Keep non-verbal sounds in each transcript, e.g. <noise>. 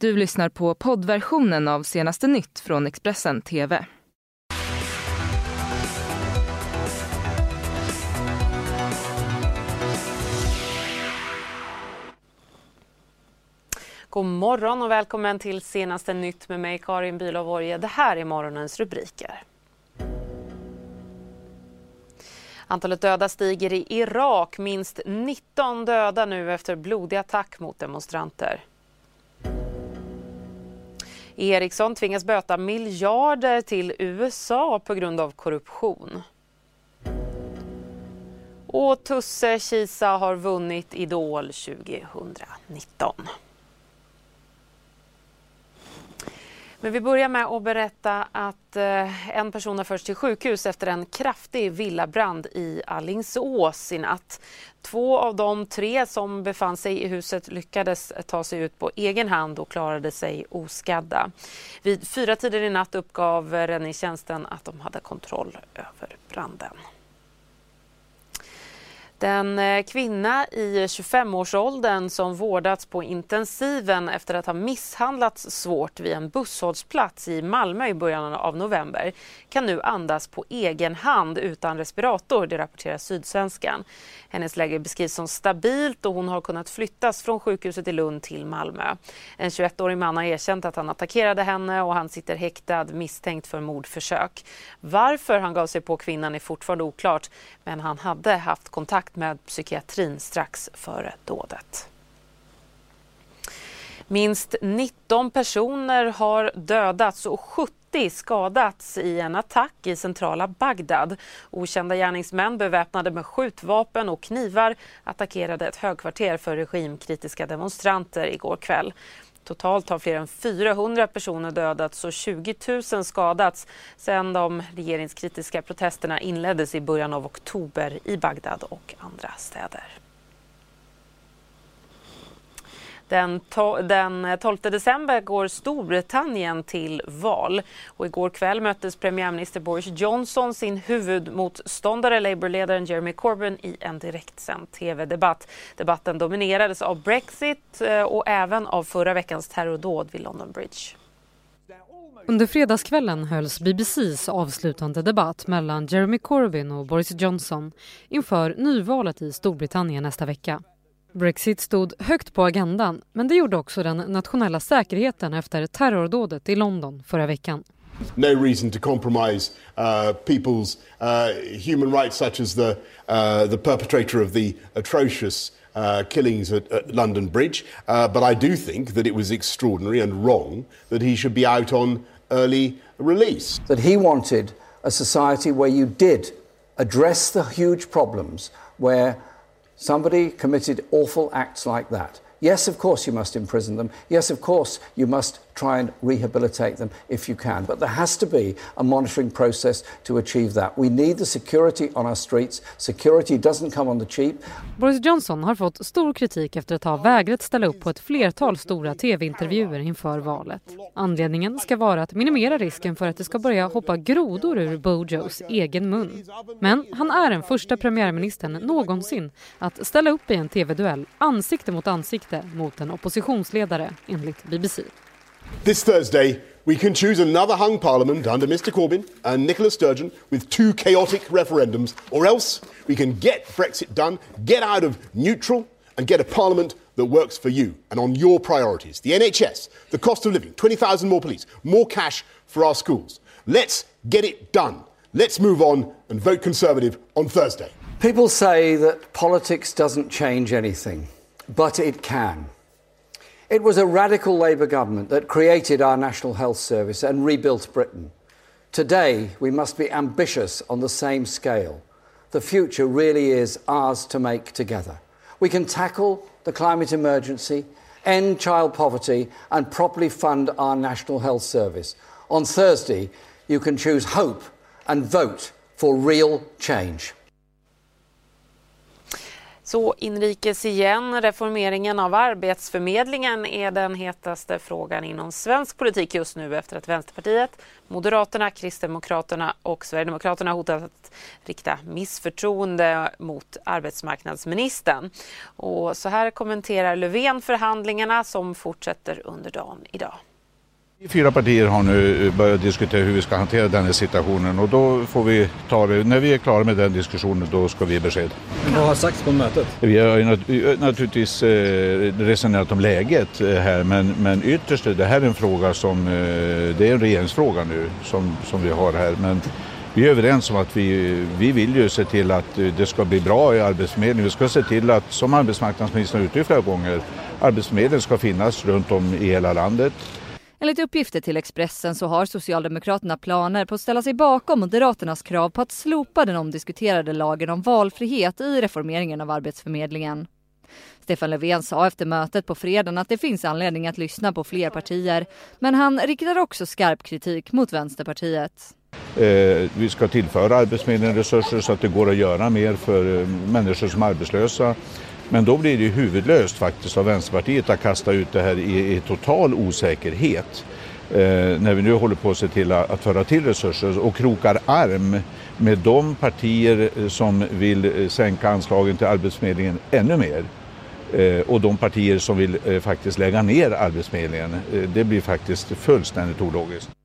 Du lyssnar på poddversionen av senaste nytt från Expressen TV. God morgon och välkommen till senaste nytt med mig Karin Bülow Det här är morgonens rubriker. Antalet döda stiger i Irak, minst 19 döda nu efter blodig attack mot demonstranter. Ericsson tvingas böta miljarder till USA på grund av korruption. Och Tusse Kisa har vunnit Idol 2019. Men vi börjar med att berätta att eh, en person har förts till sjukhus efter en kraftig villabrand i Allingsås i natt. Två av de tre som befann sig i huset lyckades ta sig ut på egen hand och klarade sig oskadda. Vid fyra tider i natt uppgav räddningstjänsten att de hade kontroll över branden. Den eh, kvinna i 25-årsåldern som vårdats på intensiven efter att ha misshandlats svårt vid en busshållplats i Malmö i början av november kan nu andas på egen hand utan respirator, det rapporterar Sydsvenskan. Hennes läge beskrivs som stabilt och hon har kunnat flyttas från sjukhuset i Lund till Malmö. En 21-årig man har erkänt att han attackerade henne och han sitter häktad misstänkt för mordförsök. Varför han gav sig på kvinnan är fortfarande oklart men han hade haft kontakt med psykiatrin strax före dådet. Minst 19 personer har dödats och 70 skadats i en attack i centrala Bagdad. Okända gärningsmän beväpnade med skjutvapen och knivar attackerade ett högkvarter för regimkritiska demonstranter igår kväll. Totalt har fler än 400 personer dödats och 20 000 skadats sedan de regeringskritiska protesterna inleddes i början av oktober i Bagdad och andra städer. Den, to den 12 december går Storbritannien till val. Och igår kväll möttes premiärminister Boris Johnson sin huvudmotståndare, Labourledaren Jeremy Corbyn i en direktsänd tv-debatt. Debatten dominerades av Brexit eh, och även av förra veckans terrordåd vid London Bridge. Under fredagskvällen hölls BBCs avslutande debatt mellan Jeremy Corbyn och Boris Johnson inför nyvalet i Storbritannien nästa vecka. Brexit stod högt på agendan men det gjorde också den nationella säkerheten efter terrordådet i London förra veckan. No reason to compromise uh, people's uh, human rights such as the, uh, the perpetrator of the atrocious Uh, killings at, at, London Bridge. Uh, but I do think that it was extraordinary and wrong that he should be out on early release. That he wanted a society where you did address the huge problems, where Somebody committed awful acts like that. Yes, of course, you must imprison them. Yes, of course, you must try and rehabilitate them if you can. But there has to be a monitoring process to achieve that. We need the security on our streets. Security doesn't come on the cheap. Boris Johnson har fått stor kritik efter att ha vägrat ställa upp på ett flertal stora tv-intervjuer inför valet. Anledningen ska vara att minimera risken för att det ska börja hoppa grodor ur Bojos egen mun. Men han är den första premiärministern någonsin att ställa upp i en tv-duell ansikte mot ansikte mot en oppositionsledare enligt BBC. This Thursday, we can choose another hung parliament under Mr Corbyn and Nicola Sturgeon with two chaotic referendums, or else we can get Brexit done, get out of neutral, and get a parliament that works for you and on your priorities. The NHS, the cost of living, 20,000 more police, more cash for our schools. Let's get it done. Let's move on and vote Conservative on Thursday. People say that politics doesn't change anything, but it can. It was a radical Labour government that created our National Health Service and rebuilt Britain. Today, we must be ambitious on the same scale. The future really is ours to make together. We can tackle the climate emergency, end child poverty, and properly fund our National Health Service. On Thursday, you can choose hope and vote for real change. Så inrikes igen. Reformeringen av Arbetsförmedlingen är den hetaste frågan inom svensk politik just nu efter att Vänsterpartiet, Moderaterna, Kristdemokraterna och Sverigedemokraterna hotat att rikta missförtroende mot arbetsmarknadsministern. Och så här kommenterar Löfven förhandlingarna som fortsätter under dagen idag. Fyra partier har nu börjat diskutera hur vi ska hantera den här situationen och då får vi ta det. När vi är klara med den diskussionen då ska vi ge besked. Vad har sagts på mötet? Vi har naturligtvis eh, resonerat om läget eh, här men, men ytterst det här är en fråga som, eh, det är en regeringsfråga nu som, som vi har här. Men vi är överens om att vi, vi vill ju se till att det ska bli bra i Arbetsförmedlingen. Vi ska se till att, som arbetsmarknadsministern har uttryckt flera gånger, Arbetsförmedlingen ska finnas runt om i hela landet. Enligt uppgifter till Expressen så har Socialdemokraterna planer på att ställa sig bakom Moderaternas krav på att slopa den omdiskuterade lagen om valfrihet i reformeringen av Arbetsförmedlingen. Stefan Löfven sa efter mötet på fredagen att det finns anledning att lyssna på fler partier, men han riktar också skarp kritik mot Vänsterpartiet. Eh, vi ska tillföra Arbetsförmedlingen resurser så att det går att göra mer för eh, människor som är arbetslösa. Men då blir det ju huvudlöst faktiskt av Vänsterpartiet att kasta ut det här i, i total osäkerhet. Eh, när vi nu håller på att se till att, att föra till resurser och krokar arm med de partier som vill eh, sänka anslagen till Arbetsförmedlingen ännu mer eh, och de partier som vill eh, faktiskt lägga ner Arbetsförmedlingen. Det blir faktiskt fullständigt ologiskt.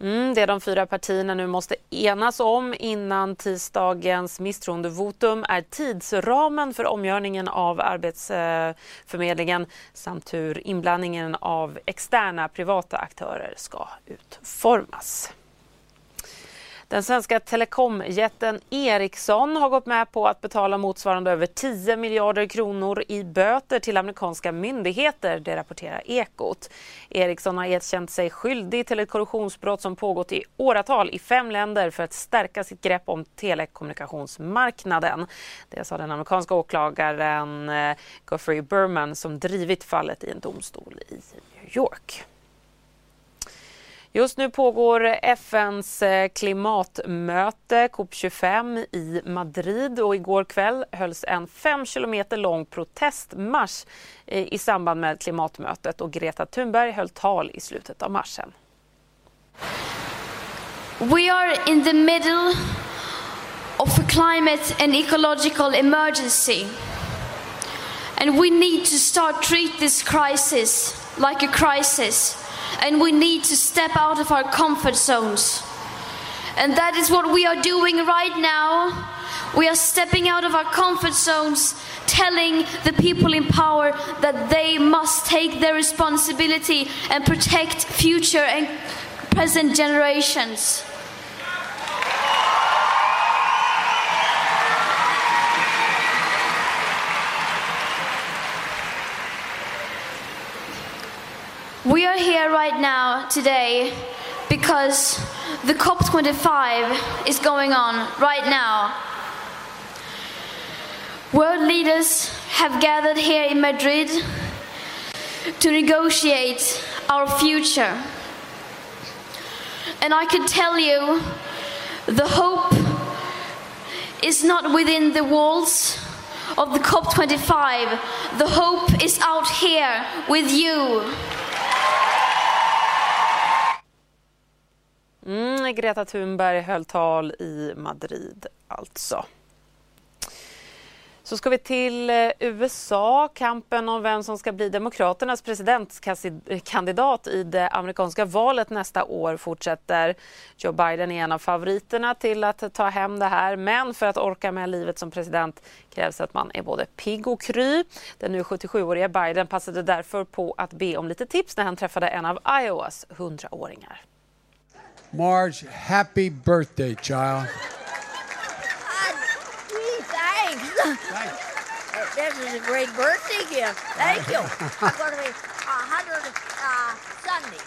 Mm, det de fyra partierna nu måste enas om innan tisdagens misstroendevotum är tidsramen för omgörningen av Arbetsförmedlingen samt hur inblandningen av externa privata aktörer ska utformas. Den svenska telekomjätten Ericsson har gått med på att betala motsvarande över 10 miljarder kronor i böter till amerikanska myndigheter, det rapporterar Ekot. Ericsson har erkänt sig skyldig till ett korruptionsbrott som pågått i åratal i fem länder för att stärka sitt grepp om telekommunikationsmarknaden. Det sa den amerikanska åklagaren eh, Geoffrey Berman som drivit fallet i en domstol i New York. Just nu pågår FNs eh, klimatmöte COP25 i Madrid och igår kväll hölls en fem kilometer lång protestmarsch eh, i samband med klimatmötet och Greta Thunberg höll tal i slutet av marschen. We are in the middle of a climate and ecological emergency. And we need to start treat this crisis like a crisis and we need to step out of our comfort zones. And that is what we are doing right now. We are stepping out of our comfort zones, telling the people in power that they must take their responsibility and protect future and present generations. We are here right now today because the COP25 is going on right now. World leaders have gathered here in Madrid to negotiate our future. And I can tell you the hope is not within the walls of the COP25. The hope is out here with you. Mm, Greta Thunberg höll tal i Madrid alltså. Så ska vi till eh, USA. Kampen om vem som ska bli Demokraternas presidentkandidat i det amerikanska valet nästa år fortsätter. Joe Biden är en av favoriterna till att ta hem det här. Men för att orka med livet som president krävs att man är både pigg och kry. Den nu 77-åriga Biden passade därför på att be om lite tips när han träffade en av Iowas 100-åringar. Marge, happy birthday, child. This is a great birthday gift. Thank you. I'm going to be 100 uh, Sunday.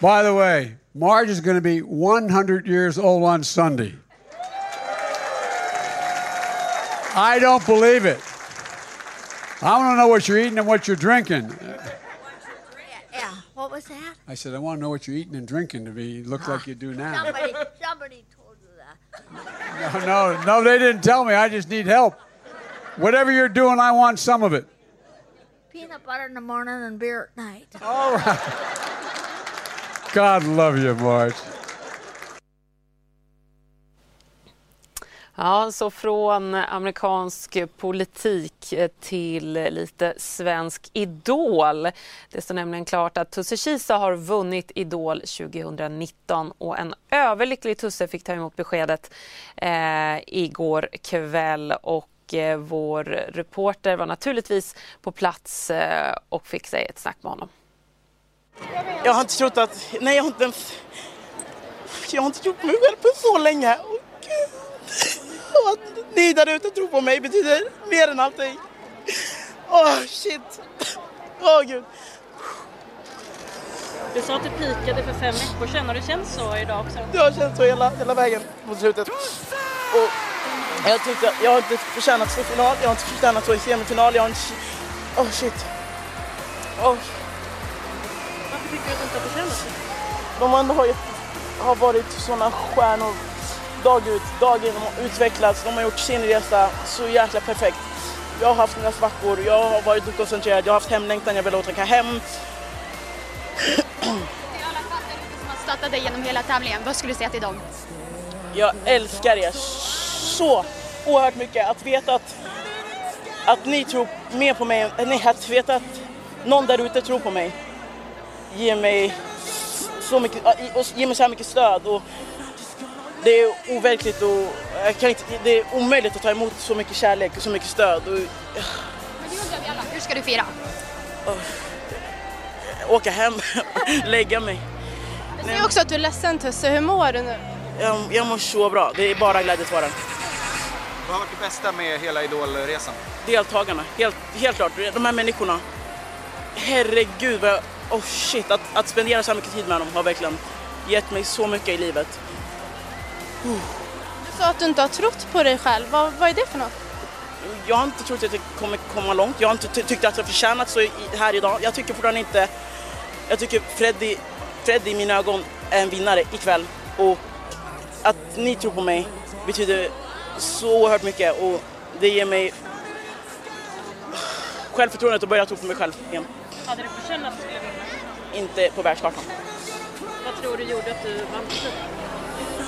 By the way, Marge is going to be 100 years old on Sunday. I don't believe it. I want to know what you're eating and what you're drinking. Yeah, what was that? I said, I want to know what you're eating and drinking to be look like you do now. Somebody, somebody told you that. <laughs> No, no, no, they didn't tell me. I just need help. Whatever you're doing, I want some of it. Peanut butter in the morning and beer at night. All right. God love you, Marge. Ja, så från amerikansk politik till lite svensk Idol. Det står nämligen klart att Tusse Kisa har vunnit Idol 2019 och en överlycklig Tusse fick ta emot beskedet eh, igår kväll och eh, vår reporter var naturligtvis på plats eh, och fick sig ett snack med honom. Jag har inte trott att... Nej, jag har inte ens... Jag har inte gjort mig själv på så länge. Och, och att ni där ute tror på mig betyder mer än allting. Åh, oh, shit. Åh, oh, gud. Du sa att du pikade för fem veckor sedan. Har det känts så idag också? Det har känts så hela, hela vägen mot slutet. Och jag tyckte jag har inte förtjänat att stå i final. Jag har inte förtjänat att stå i semifinal. Jag har inte... Åh, oh, shit. Oh. Varför tycker du att du inte har förtjänat det? De ändå har, har varit sådana stjärnor dag ut, dag in. De har utvecklats, de har gjort sin resa så jäkla perfekt. Jag har haft mina svackor, jag har varit okoncentrerad, jag har haft hemlängtan, jag vill åka hem. Till alla fattare som har stöttat dig genom hela tävlingen, vad skulle du säga till dem? Jag älskar er så oerhört mycket. Att veta att, att ni tror mer på mig, nej, att veta att någon där ute tror på mig ger mig så mycket, ger mig så här mycket stöd. Och det är overkligt och jag kan inte, det är omöjligt att ta emot så mycket kärlek och så mycket stöd. Och, hur ska du fira? åka hem, <laughs> lägga mig. Du säger också att du är ledsen Tusse, hur mår du nu? Jag, jag mår så bra, det är bara glädjetårar. Vad har varit det bästa med hela Idolresan? Deltagarna, helt, helt klart. De här människorna. Herregud vad jag, oh shit, att, att spendera så här mycket tid med dem har verkligen gett mig så mycket i livet. Du sa att du inte har trott på dig själv, vad, vad är det för något? Jag har inte trott att jag kommer komma långt. Jag har inte ty tyckt att jag förtjänat så här idag. Jag tycker fortfarande inte... Jag tycker Freddy, Freddy i mina ögon är en vinnare ikväll. Och att ni tror på mig betyder så oerhört mycket och det ger mig självförtroendet att börja tro på mig själv igen. Hade du förtjänat att du skulle vinna? Inte på världskartan. Vad tror du gjorde att du vann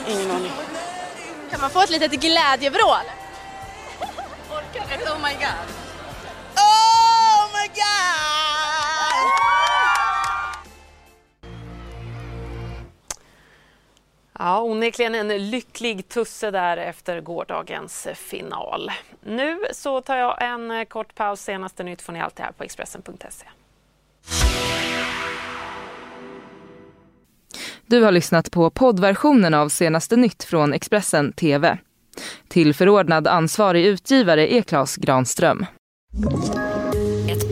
Ingen aning. Kan man få ett litet glädjevrål? Orkar du? Oh my god. Ja, onekligen en lycklig tusse där efter gårdagens final. Nu så tar jag en kort paus. Senaste nytt får ni alltid här på Expressen.se. Du har lyssnat på poddversionen av senaste nytt från Expressen TV. Tillförordnad ansvarig utgivare är Klas Granström.